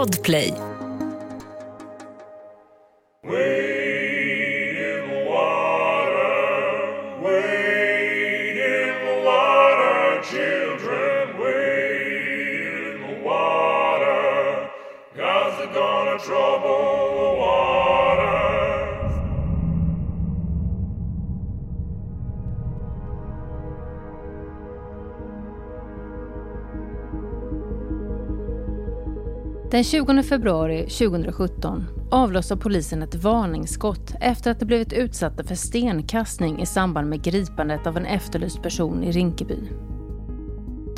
Podplay. Den 20 februari 2017 avlossar polisen ett varningsskott efter att de blivit utsatta för stenkastning i samband med gripandet av en efterlyst person i Rinkeby.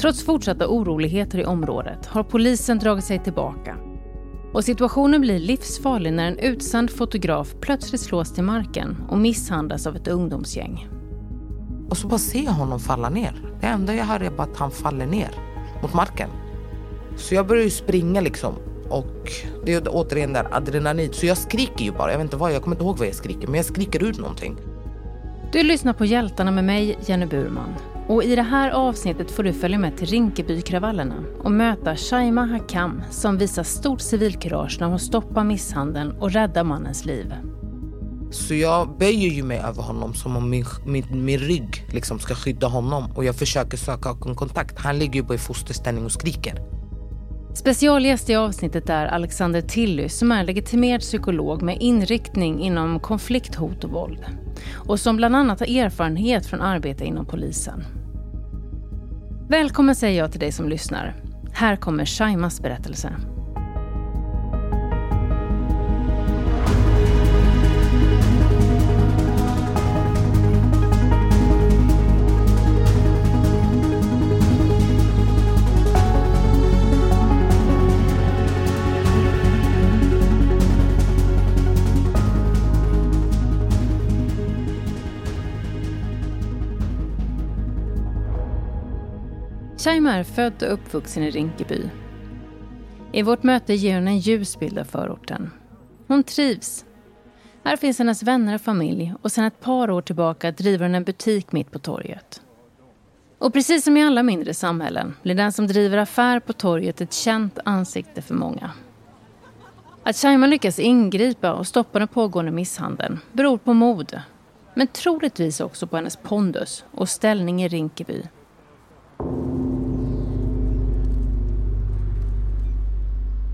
Trots fortsatta oroligheter i området har polisen dragit sig tillbaka. Och situationen blir livsfarlig när en utsänd fotograf plötsligt slås till marken och misshandlas av ett ungdomsgäng. Och så bara ser jag honom falla ner. Det enda jag hör är bara att han faller ner mot marken. Så jag börjar ju springa liksom. Och det är återigen där adrenalin. Så jag skriker ju bara. Jag vet inte vad, jag kommer inte ihåg vad jag skriker. Men jag skriker ut någonting. Du lyssnar på Hjältarna med mig, Jenny Burman. Och i det här avsnittet får du följa med till Rinkebykravallerna och möta Shaima Hakam som visar stort civilkurage när hon stoppar misshandeln och räddar mannens liv. Så jag böjer ju mig över honom som om min, min, min rygg liksom ska skydda honom och jag försöker söka kontakt. Han ligger ju bara i fosterställning och skriker. Specialgäst i avsnittet är Alexander Tilly som är legitimerad psykolog med inriktning inom konflikt, hot och våld. Och som bland annat har erfarenhet från arbete inom polisen. Välkommen säger jag till dig som lyssnar. Här kommer Shaimas berättelse. Shaima är född och uppvuxen i Rinkeby. I vårt möte ger hon en ljus bild av förorten. Hon trivs. Här finns hennes vänner och familj och sedan ett par år tillbaka driver hon en butik mitt på torget. Och precis som i alla mindre samhällen blir den som driver affär på torget ett känt ansikte för många. Att Shaima lyckas ingripa och stoppa den pågående misshandeln beror på mod. Men troligtvis också på hennes pondus och ställning i Rinkeby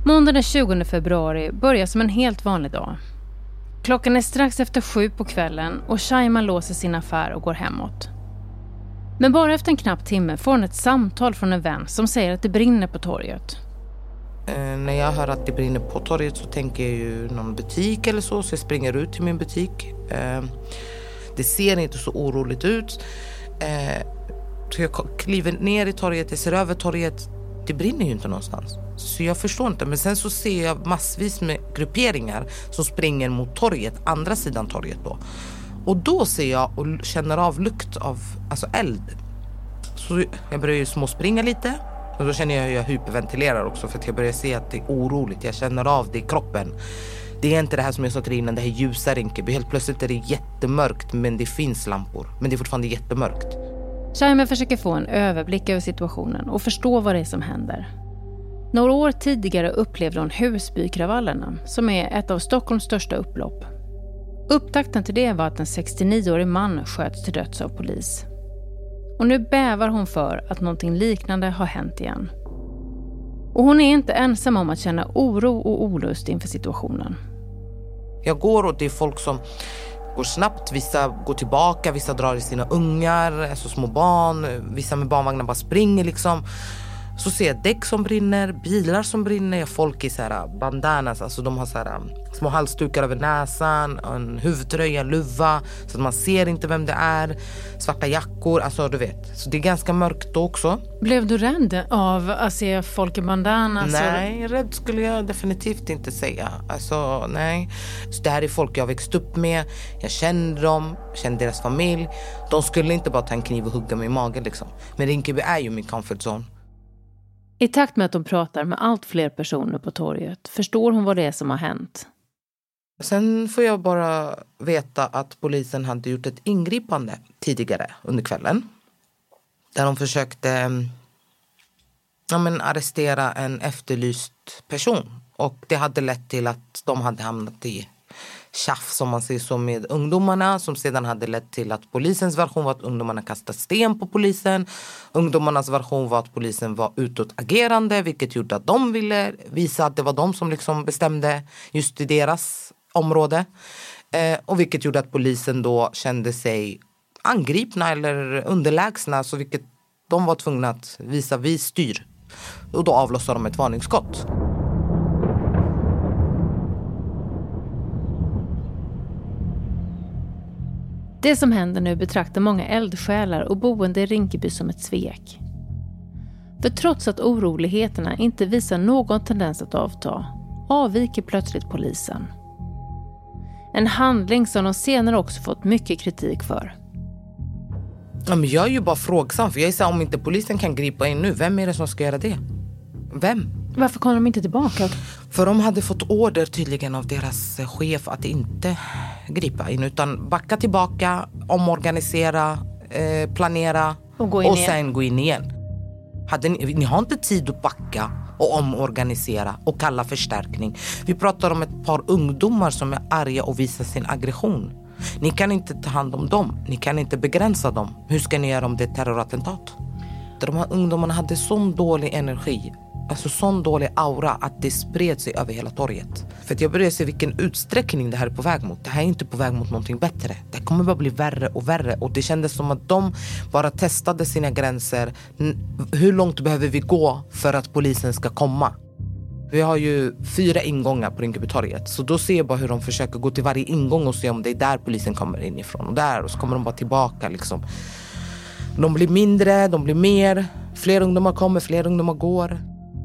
Måndagen den 20 februari börjar som en helt vanlig dag. Klockan är strax efter sju på kvällen och Shaima låser sin affär och går hemåt. Men bara efter en knapp timme får hon ett samtal från en vän som säger att det brinner på torget. Eh, när jag hör att det brinner på torget så tänker jag ju någon butik eller så, så jag springer ut till min butik. Eh, det ser inte så oroligt ut. Eh, så jag kliver ner i torget, jag ser över torget. Det brinner ju inte någonstans. Så jag förstår inte. Men sen så ser jag massvis med grupperingar som springer mot torget, andra sidan torget då. Och då ser jag och känner av lukt av alltså eld. Så jag börjar ju småspringa lite. Och då känner jag hur jag hyperventilerar också för att jag börjar se att det är oroligt. Jag känner av det i kroppen. Det är inte det här som jag sa till innan, det här ljusa Rinkeby. Helt plötsligt är det jättemörkt men det finns lampor. Men det är fortfarande jättemörkt. Shaima försöker få en överblick över situationen och förstå vad det är som händer. Några år tidigare upplevde hon Husbykravallerna som är ett av Stockholms största upplopp. Upptakten till det var att en 69-årig man sköts till döds av polis. Och nu bävar hon för att någonting liknande har hänt igen. Och hon är inte ensam om att känna oro och olust inför situationen. Jag går och det är folk som går snabbt, vissa går tillbaka, vissa drar i sina ungar, alltså små barn, vissa med barnvagnar bara springer liksom. Så ser jag däck som brinner, bilar som brinner, folk i så här bandanas, alltså de har så här små halsdukar över näsan, en huvudtröja, en luva så att man ser inte vem det är. Svarta jackor, alltså du vet. Så det är ganska mörkt då också. Blev du rädd av att se folk i bandanas? Nej, rädd skulle jag definitivt inte säga. Alltså nej. Så det här är folk jag växt upp med. Jag känner dem, känner deras familj. De skulle inte bara ta en kniv och hugga mig i magen liksom. Men Rinkeby är ju min comfort zone. I takt med att hon pratar med allt fler personer på torget förstår hon vad det är som har hänt. Sen får jag bara veta att polisen hade gjort ett ingripande tidigare under kvällen. Där de försökte mm, ja, men arrestera en efterlyst person. Och det hade lett till att de hade hamnat i tjafs om man säger så med ungdomarna som sedan hade lett till att polisens version var att ungdomarna kastade sten på polisen. Ungdomarnas version var att polisen var utåtagerande vilket gjorde att de ville visa att det var de som liksom bestämde just i deras område. Eh, och vilket gjorde att polisen då kände sig angripna eller underlägsna så vilket de var tvungna att visa vi styr. Och då avlossade de ett varningsskott. Det som händer nu betraktar många eldsjälar och boende i Rinkeby som ett svek. För trots att oroligheterna inte visar någon tendens att avta avviker plötsligt polisen. En handling som de senare också fått mycket kritik för. Ja, men jag är ju bara frågsam. För jag är så här, om inte polisen kan gripa in nu, vem är det som ska göra det? Vem? Varför kom de inte tillbaka? För de hade fått order tydligen av deras chef att inte gripa in utan backa tillbaka, omorganisera, eh, planera och, gå in och igen. sen gå in igen. Hade ni, ni har inte tid att backa och omorganisera och kalla förstärkning. Vi pratar om ett par ungdomar som är arga och visar sin aggression. Ni kan inte ta hand om dem. Ni kan inte begränsa dem. Hur ska ni göra om det är terrorattentat? De här ungdomarna hade sån dålig energi alltså sån dålig aura att det spred sig över hela torget. För att jag började se vilken utsträckning det här är på väg mot. Det här är inte på väg mot någonting bättre. Det kommer bara bli värre och värre och det kändes som att de bara testade sina gränser. Hur långt behöver vi gå för att polisen ska komma? Vi har ju fyra ingångar på Rinkebytorget. Så då ser jag bara hur de försöker gå till varje ingång och se om det är där polisen kommer inifrån. Och där och så kommer de bara tillbaka liksom. De blir mindre, de blir mer. Fler ungdomar kommer, fler ungdomar går.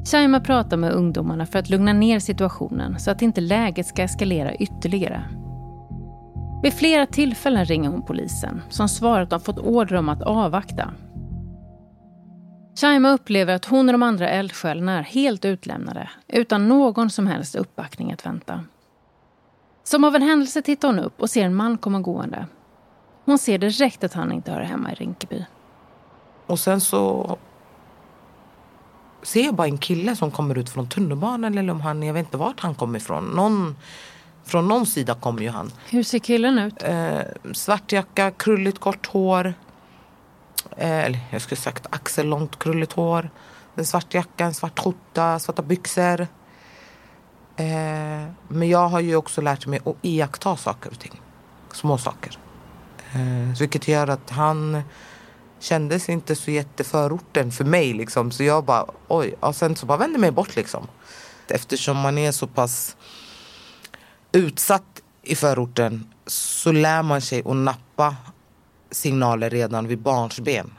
Shaima pratar med ungdomarna för att lugna ner situationen så att inte läget ska eskalera ytterligare. Vid flera tillfällen ringer hon polisen som svarar att de fått order om att avvakta. Shaima upplever att hon och de andra eldsjälarna är helt utlämnade utan någon som helst uppbackning att vänta. Som av en händelse tittar hon upp och ser en man komma gående. Hon ser direkt att han inte hör hemma i Rinkeby. Och sen så ser jag bara en kille som kommer ut från tunnelbanan eller om han, jag vet inte vart han kommer ifrån. Någon, från någon sida kommer ju han. Hur ser killen ut? Eh, svart jacka, krulligt kort hår. Eh, eller jag skulle sagt axellångt krulligt hår. En svart jacka, en svart skjorta, svarta byxor. Eh, men jag har ju också lärt mig att iaktta saker och ting. Små saker. Eh, vilket gör att han kändes inte så jätteförorten för mig liksom. Så jag bara oj. Och sen så bara vände mig bort liksom. Eftersom man är så pass utsatt i förorten så lär man sig att nappa signaler redan vid barnsben.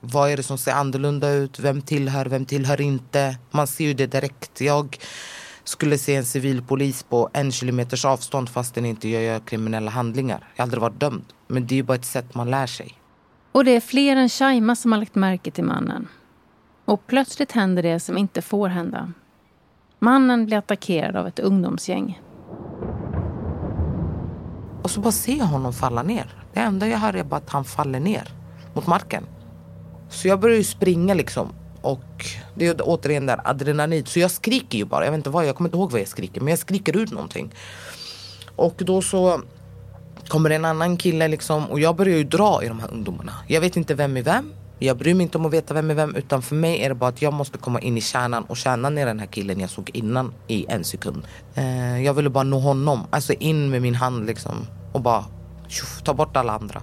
Vad är det som ser annorlunda ut? Vem tillhör, vem tillhör inte? Man ser ju det direkt. Jag skulle se en civilpolis på en kilometers avstånd fastän inte jag gör kriminella handlingar. Jag har aldrig varit dömd. Men det är ju bara ett sätt man lär sig. Och det är fler än Shaima som har lagt märke till mannen. Och plötsligt händer det som inte får hända. Mannen blir attackerad av ett ungdomsgäng. Och så bara ser jag honom falla ner. Det enda jag hör är bara att han faller ner mot marken. Så jag börjar ju springa liksom. Och det är återigen där adrenalin. Så jag skriker ju bara. Jag vet inte vad, jag kommer inte ihåg vad jag skriker. Men jag skriker ut någonting. Och då så kommer en annan kille liksom. Och jag börjar ju dra i de här ungdomarna. Jag vet inte vem är vem. Jag bryr mig inte om att veta vem är vem. Utan för mig är det bara att jag måste komma in i kärnan. Och kärnan är den här killen jag såg innan i en sekund. Eh, jag ville bara nå honom. Alltså in med min hand liksom. Och bara tjoff, ta bort alla andra.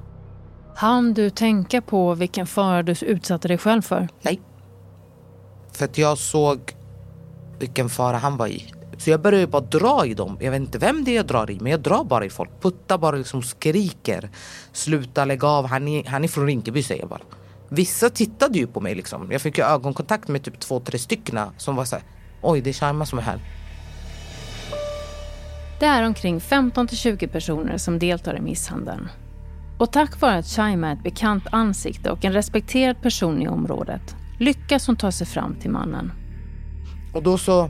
Han du tänka på vilken fara du utsatte dig själv för? Nej. För att jag såg vilken fara han var i. Så jag började bara dra i dem. Jag vet inte vem det är jag drar i, men jag drar bara i folk. Puttar bara liksom skriker. Sluta, lägg av. Han är, han är från Rinkeby säger jag bara. Vissa tittade ju på mig liksom. Jag fick ju ögonkontakt med typ två, tre stycken som var så här. Oj, det är Sharma som är här. Det är omkring 15-20 personer som deltar i misshandeln. Och tack vare att Shaima är ett bekant ansikte och en respekterad person i området lyckas hon ta sig fram till mannen. Och då så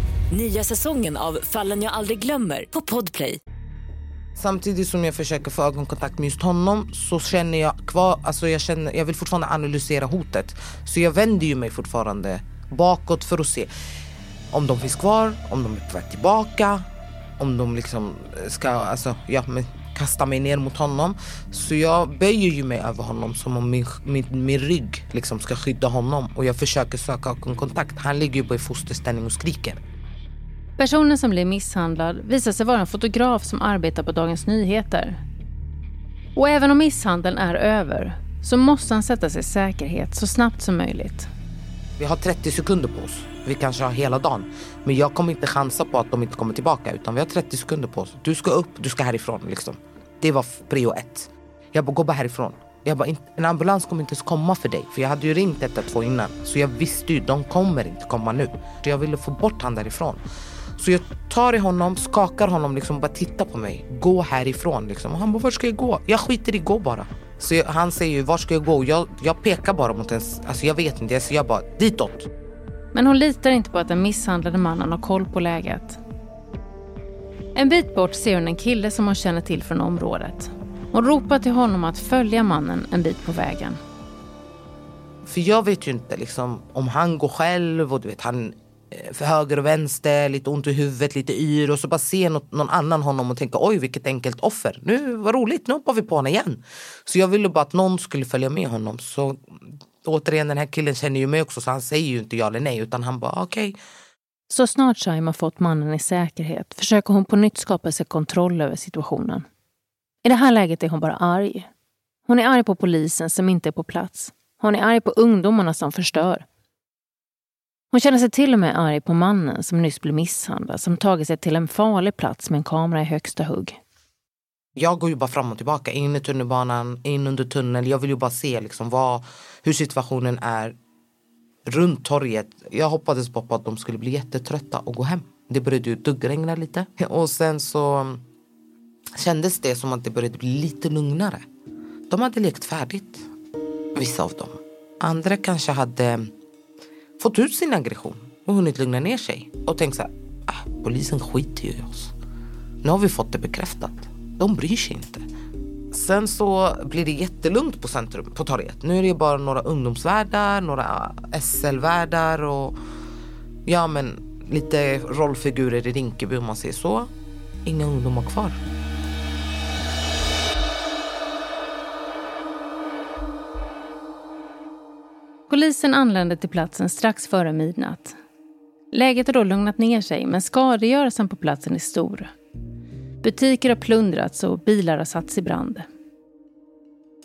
Nya säsongen av Fallen jag aldrig glömmer på Podplay. Samtidigt som jag försöker få ögonkontakt med just honom så känner jag kvar, alltså jag, känner, jag vill fortfarande analysera hotet. Så jag vänder ju mig fortfarande bakåt för att se om de finns kvar, om de är på väg tillbaka, om de liksom eh, ska, alltså ja men kasta mig ner mot honom. Så jag böjer ju mig över honom som om min, min, min rygg liksom ska skydda honom och jag försöker söka ögonkontakt. Han ligger ju bara i fosterställning och skriker. Personen som blev misshandlad visar sig vara en fotograf som arbetar på Dagens Nyheter. Och även om misshandeln är över så måste han sätta sig i säkerhet så snabbt som möjligt. Vi har 30 sekunder på oss. Vi kanske har hela dagen. Men jag kommer inte chansa på att de inte kommer tillbaka. Utan vi har 30 sekunder på oss. Du ska upp, du ska härifrån. Liksom. Det var prio ett. Jag bara, gå bara härifrån. Jag bara, en ambulans kommer inte ens komma för dig. För jag hade ju ringt 112 innan. Så jag visste ju, de kommer inte komma nu. Så jag ville få bort han därifrån. Så jag tar i honom, skakar honom liksom bara titta på mig. Gå härifrån liksom. Och han bara, vart ska jag gå? Jag skiter i gå bara. Så jag, han säger ju, vart ska jag gå? Jag, jag pekar bara mot en, alltså jag vet inte, så jag bara, ditåt. Men hon litar inte på att den misshandlade mannen har koll på läget. En bit bort ser hon en kille som hon känner till från området. Hon ropar till honom att följa mannen en bit på vägen. För jag vet ju inte liksom, om han går själv och du vet han Eh, för höger och vänster, lite ont i huvudet, lite yr och så bara se något, någon annan honom och tänka oj vilket enkelt offer. Nu var roligt, nu hoppar vi på honom igen. Så jag ville bara att någon skulle följa med honom. Så återigen den här killen känner ju mig också så han säger ju inte ja eller nej utan han bara okej. Okay. Så snart Shaima fått mannen i säkerhet försöker hon på nytt skapa sig kontroll över situationen. I det här läget är hon bara arg. Hon är arg på polisen som inte är på plats. Hon är arg på ungdomarna som förstör. Hon känner sig till och med arg på mannen som nyss blev misshandlad som tagit sig till en farlig plats med en kamera i högsta hugg. Jag går ju bara fram och tillbaka, in i tunnelbanan, in under tunneln. Jag vill ju bara se liksom vad, hur situationen är runt torget. Jag hoppades bara på att de skulle bli jättetrötta och gå hem. Det började ju duggregna lite. Och sen så mm, kändes det som att det började bli lite lugnare. De hade lekt färdigt, vissa av dem. Andra kanske hade fått ut sin aggression och hunnit lugna ner sig och tänkt så här, ah, polisen skiter ju i oss. Nu har vi fått det bekräftat. De bryr sig inte. Sen så blir det jättelugnt på centrum, på torget. Nu är det bara några ungdomsvärdar, några SL-värdar och ja men lite rollfigurer i Rinkeby om man säger så. Inga ungdomar kvar. Polisen anlände till platsen strax före midnatt. Läget har då lugnat ner sig men skadegörelsen på platsen är stor. Butiker har plundrats och bilar har satts i brand.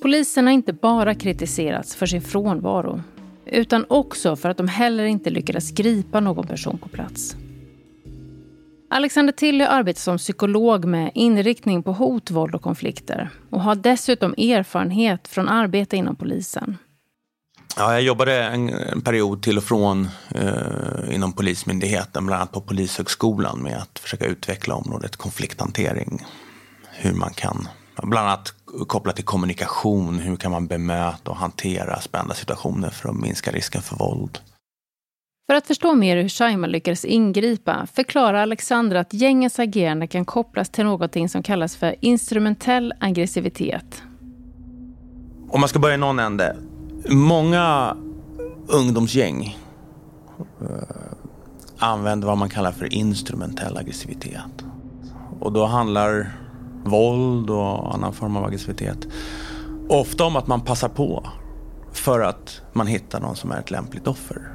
Polisen har inte bara kritiserats för sin frånvaro utan också för att de heller inte lyckades gripa någon person på plats. Alexander Tilly arbetar som psykolog med inriktning på hot, våld och konflikter och har dessutom erfarenhet från arbete inom polisen. Ja, jag jobbade en, period till och från eh, inom Polismyndigheten, bland annat på Polishögskolan med att försöka utveckla området konflikthantering. Hur man kan, bland annat kopplat till kommunikation, hur kan man bemöta och hantera spända situationer för att minska risken för våld. För att förstå mer hur Shaima lyckades ingripa förklarar Alexandra att gängets agerande kan kopplas till något som kallas för instrumentell aggressivitet. Om man ska börja i någon ände Många ungdomsgäng eh, använder vad man kallar för instrumentell aggressivitet. Och då handlar våld och annan form av aggressivitet ofta om att man passar på för att man hittar någon som är ett lämpligt offer.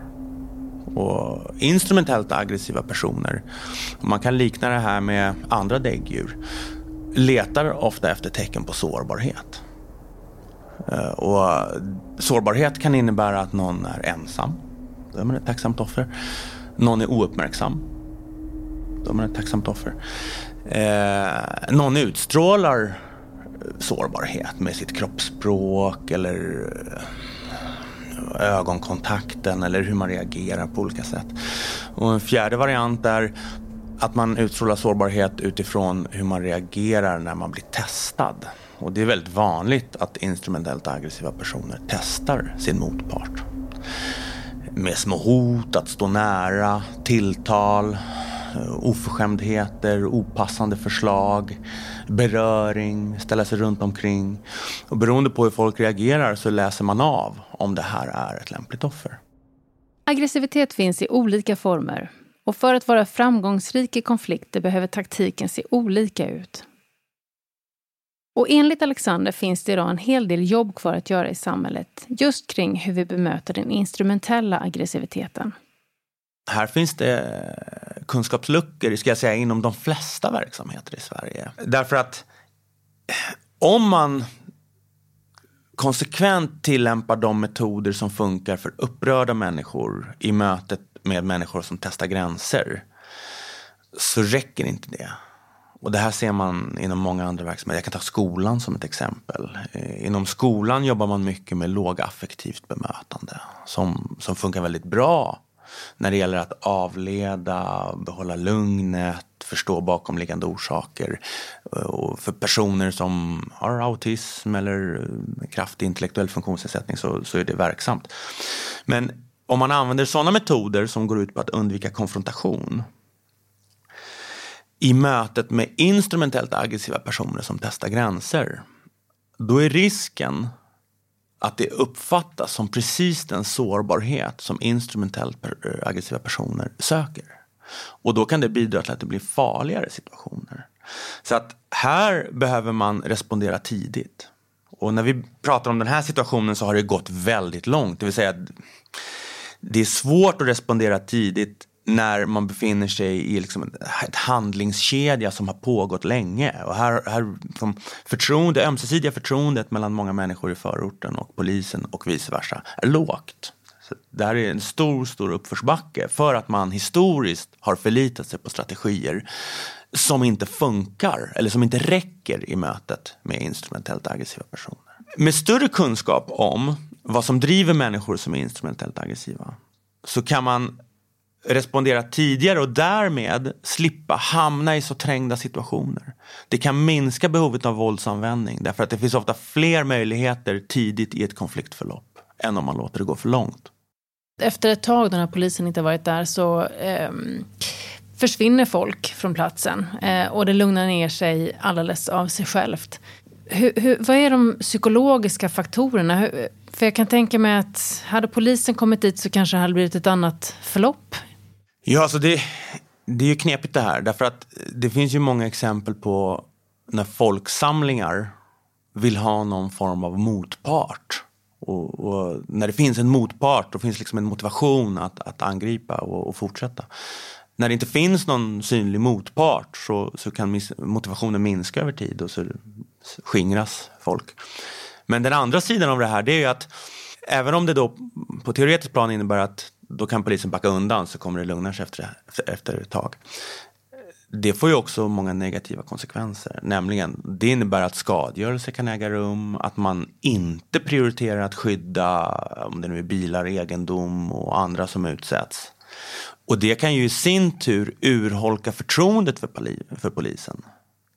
Och instrumentellt aggressiva personer, man kan likna det här med andra däggdjur, letar ofta efter tecken på sårbarhet. Eh, och eh, sårbarhet kan innebära att någon är ensam. Då är man ett tacksamt offer. Någon är ouppmärksam. Då är man ett tacksamt offer. Eh, någon utstrålar eh, sårbarhet med sitt kroppsspråk eller ögonkontakten eller hur man reagerar på olika sätt. Och en fjärde variant är att man utstrålar sårbarhet utifrån hur man reagerar när man blir testad. Och det är väldigt vanligt att instrumentellt aggressiva personer testar sin motpart. Med små hot, att stå nära, tilltal, eh, oförskämdheter, opassande förslag, beröring, ställa sig runt omkring. Och beroende på hur folk reagerar så läser man av om det här är ett lämpligt offer. Aggressivitet finns i olika former och för att vara framgångsrik i konflikter behöver taktiken se olika ut. Och enligt Alexander finns det idag en hel del jobb kvar att göra i samhället just kring hur vi bemöter den instrumentella aggressiviteten. Här finns det eh, kunskapsluckor ska jag säga, inom de flesta verksamheter i Sverige. Därför att eh, om man konsekvent tillämpar de metoder som funkar för upprörda människor i mötet med människor som testar gränser så räcker inte det. Och det här ser man inom många andra verksamheter. Jag kan ta skolan som ett exempel. Eh, inom skolan jobbar man mycket med lågaffektivt bemötande som, som funkar väldigt bra när det gäller att avleda, behålla lugnet, förstå bakomliggande orsaker. Eh, och för personer som har autism eller kraftig intellektuell funktionsnedsättning så, så är det verksamt. Men om man använder sådana metoder som går ut på att undvika konfrontation i mötet med instrumentellt aggressiva personer som testar gränser, då är risken att det uppfattas som precis den sårbarhet som instrumentellt eh, aggressiva personer söker. Och då kan det bidra till att det blir farligare situationer. Så att här behöver man respondera tidigt. Och när vi pratar om den här situationen så har det gått väldigt långt. Det vill säga att det är svårt att respondera tidigt när man befinner sig i liksom ett handlingskedja som har pågått länge. Och här, här som förtroende, ömsesidiga förtroendet mellan många människor i förorten och polisen och vice versa är lågt. Så det här är en stor, stor uppförsbacke för att man historiskt har förlitat sig på strategier som inte funkar eller som inte räcker i mötet med instrumentellt aggressiva personer. Med större kunskap om vad som driver människor som är instrumentellt aggressiva så kan man respondera tidigare och därmed slippa hamna i så trängda situationer. Det kan minska behovet av våldsanvändning därför att det finns ofta fler möjligheter tidigt i ett konfliktförlopp än om man låter det gå för långt. Efter ett tag när polisen inte varit där så eh, försvinner folk från platsen eh, och det lugnar ner sig alldeles av sig självt. Hur, hur, vad är de psykologiska faktorerna? Hur, för jag kan tänka mig att hade polisen kommit dit så kanske det hade blivit ett annat förlopp Ja, alltså det, det är ju knepigt det här. Därför att det finns ju många exempel på när folksamlingar vill ha någon form av motpart. Och, och när det finns en motpart, då finns liksom en motivation att, att angripa och, och fortsätta. När det inte finns någon synlig motpart så, så kan motivationen minska över tid och så skingras folk. Men den andra sidan av det här det är ju att även om det då på teoretiskt plan innebär att då kan polisen backa undan så kommer det lugna sig efter, efter ett tag. Det får ju också många negativa konsekvenser. Nämligen, det innebär att skadegörelse kan äga rum, att man inte prioriterar att skydda om det nu är bilar, egendom och andra som utsätts. Och det kan ju i sin tur urholka förtroendet för, för polisen.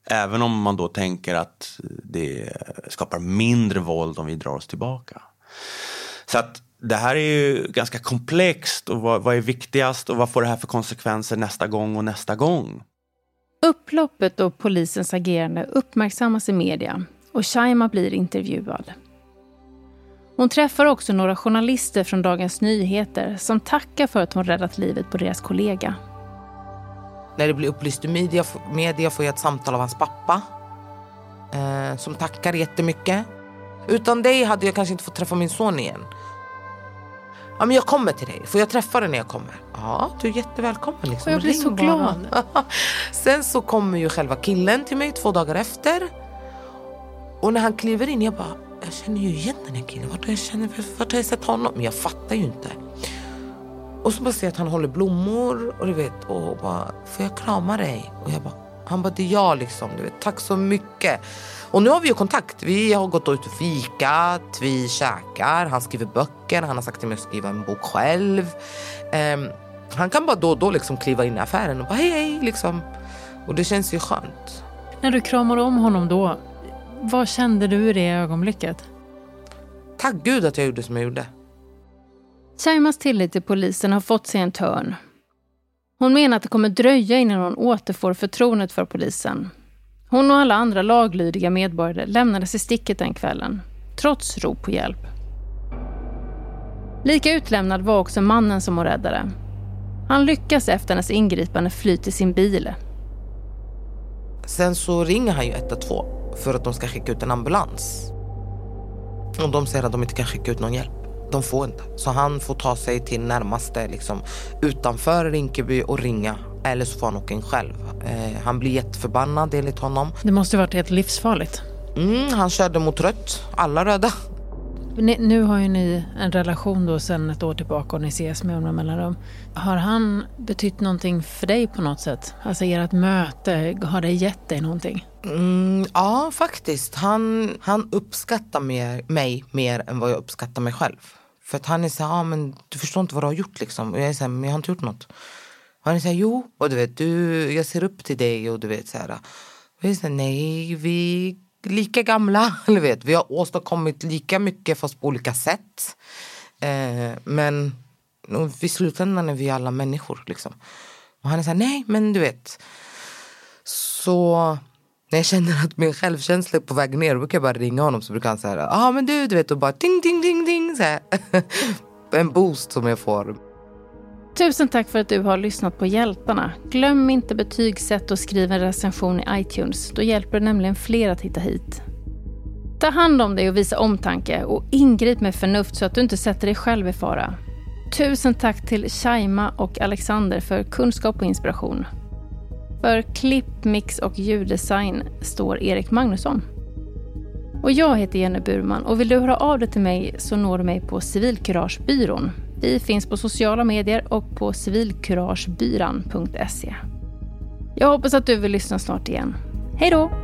Även om man då tänker att det skapar mindre våld om vi drar oss tillbaka. Så att det här är ju ganska komplext och vad, vad, är viktigast och vad får det här för konsekvenser nästa gång och nästa gång? Upploppet och polisens agerande uppmärksammas i media och Shaima blir intervjuad. Hon träffar också några journalister från Dagens Nyheter som tackar för att hon räddat livet på deras kollega. När det blir upplyst i media, media får jag ett samtal av hans pappa eh, som tackar jättemycket. Utan dig hade jag kanske inte fått träffa min son igen. Ja, men jag kommer till dig. Får jag träffa dig när jag kommer? Ja, du är jättevälkommen. Liksom. Jag blir Ring så glad. Sen så kommer ju själva killen till mig två dagar efter. Och när han kliver in, jag bara, jag känner ju igen den här killen. Vart har jag, känner, vart har jag sett honom? Men jag fattar ju inte. Och så bara ser jag att han håller blommor och du vet, och bara, får jag krama dig? Och jag bara, han bara, det är jag liksom. Du vet, tack så mycket. Och nu har vi ju kontakt. Vi har gått ut och fikat, vi käkar, han skriver böcker, han har sagt till mig att skriva en bok själv. Um, Han kan bara då och då liksom kliva in i affären och bara hej hej liksom. Och det känns ju skönt. När du kramade om honom då, vad kände du i det ögonblicket? Tack gud att jag gjorde som jag gjorde. Shaimas tillit till polisen har fått sig en törn. Hon menar att det kommer dröja innan hon återfår förtroendet för polisen. Hon och alla andra laglydiga medborgare lämnades i sticket den kvällen, trots rop på hjälp. Lika utlämnad var också mannen som hon räddade. Han lyckas efter hennes ingripande fly till sin bil. Sen så ringer han ju 112 för att de ska skicka ut en ambulans. Och de säger att de inte kan skicka ut någon hjälp. De får inte. Så han får ta sig till närmaste liksom, utanför Rinkeby och ringa. Eller så får han åka in själv. Eh, han blir jätteförbannad enligt honom. Det måste varit helt livsfarligt. Mm, han körde mot rött. Alla röda. Ni, nu har ju ni en relation då sedan ett år tillbaka och ni ses med honom mellanrum. Har han betytt någonting för dig på något sätt? Alltså ert möte, har det gett dig någonting? Mm, ja, faktiskt. Han, han uppskattar mer, mig mer än vad jag uppskattar mig själv. För att han är så här, ah, men du förstår inte vad du har gjort liksom. Och jag är så här, men jag har inte gjort något. Och han är så här, jo, och du vet, du, jag ser upp till dig och du vet så här. Och jag är så här, nej, vi är lika gamla, eller vet, vi har åstadkommit lika mycket fast på olika sätt. Eh, men i slutändan är vi alla människor liksom. Och han är så här, nej, men du vet. Så när jag känner att min självkänsla är på väg ner, då brukar jag bara ringa honom så brukar han säga ja ah, men du, du vet och bara ding ding ding ding så här. En boost som jag får. Tusen tack för att du har lyssnat på Hjältarna. Glöm inte betygsätt och skriv en recension i iTunes. Då hjälper det nämligen fler att hitta hit. Ta hand om dig och visa omtanke och ingrip med förnuft så att du inte sätter dig själv i fara. Tusen tack till Shaima och Alexander för kunskap och inspiration. För klipp, mix och ljuddesign står Erik Magnusson. Och jag heter Jenny Burman och vill du höra av dig till mig så når du mig på Civilkuragebyrån. Vi finns på sociala medier och på civilkuragebyran.se. Jag hoppas att du vill lyssna snart igen. Hej då!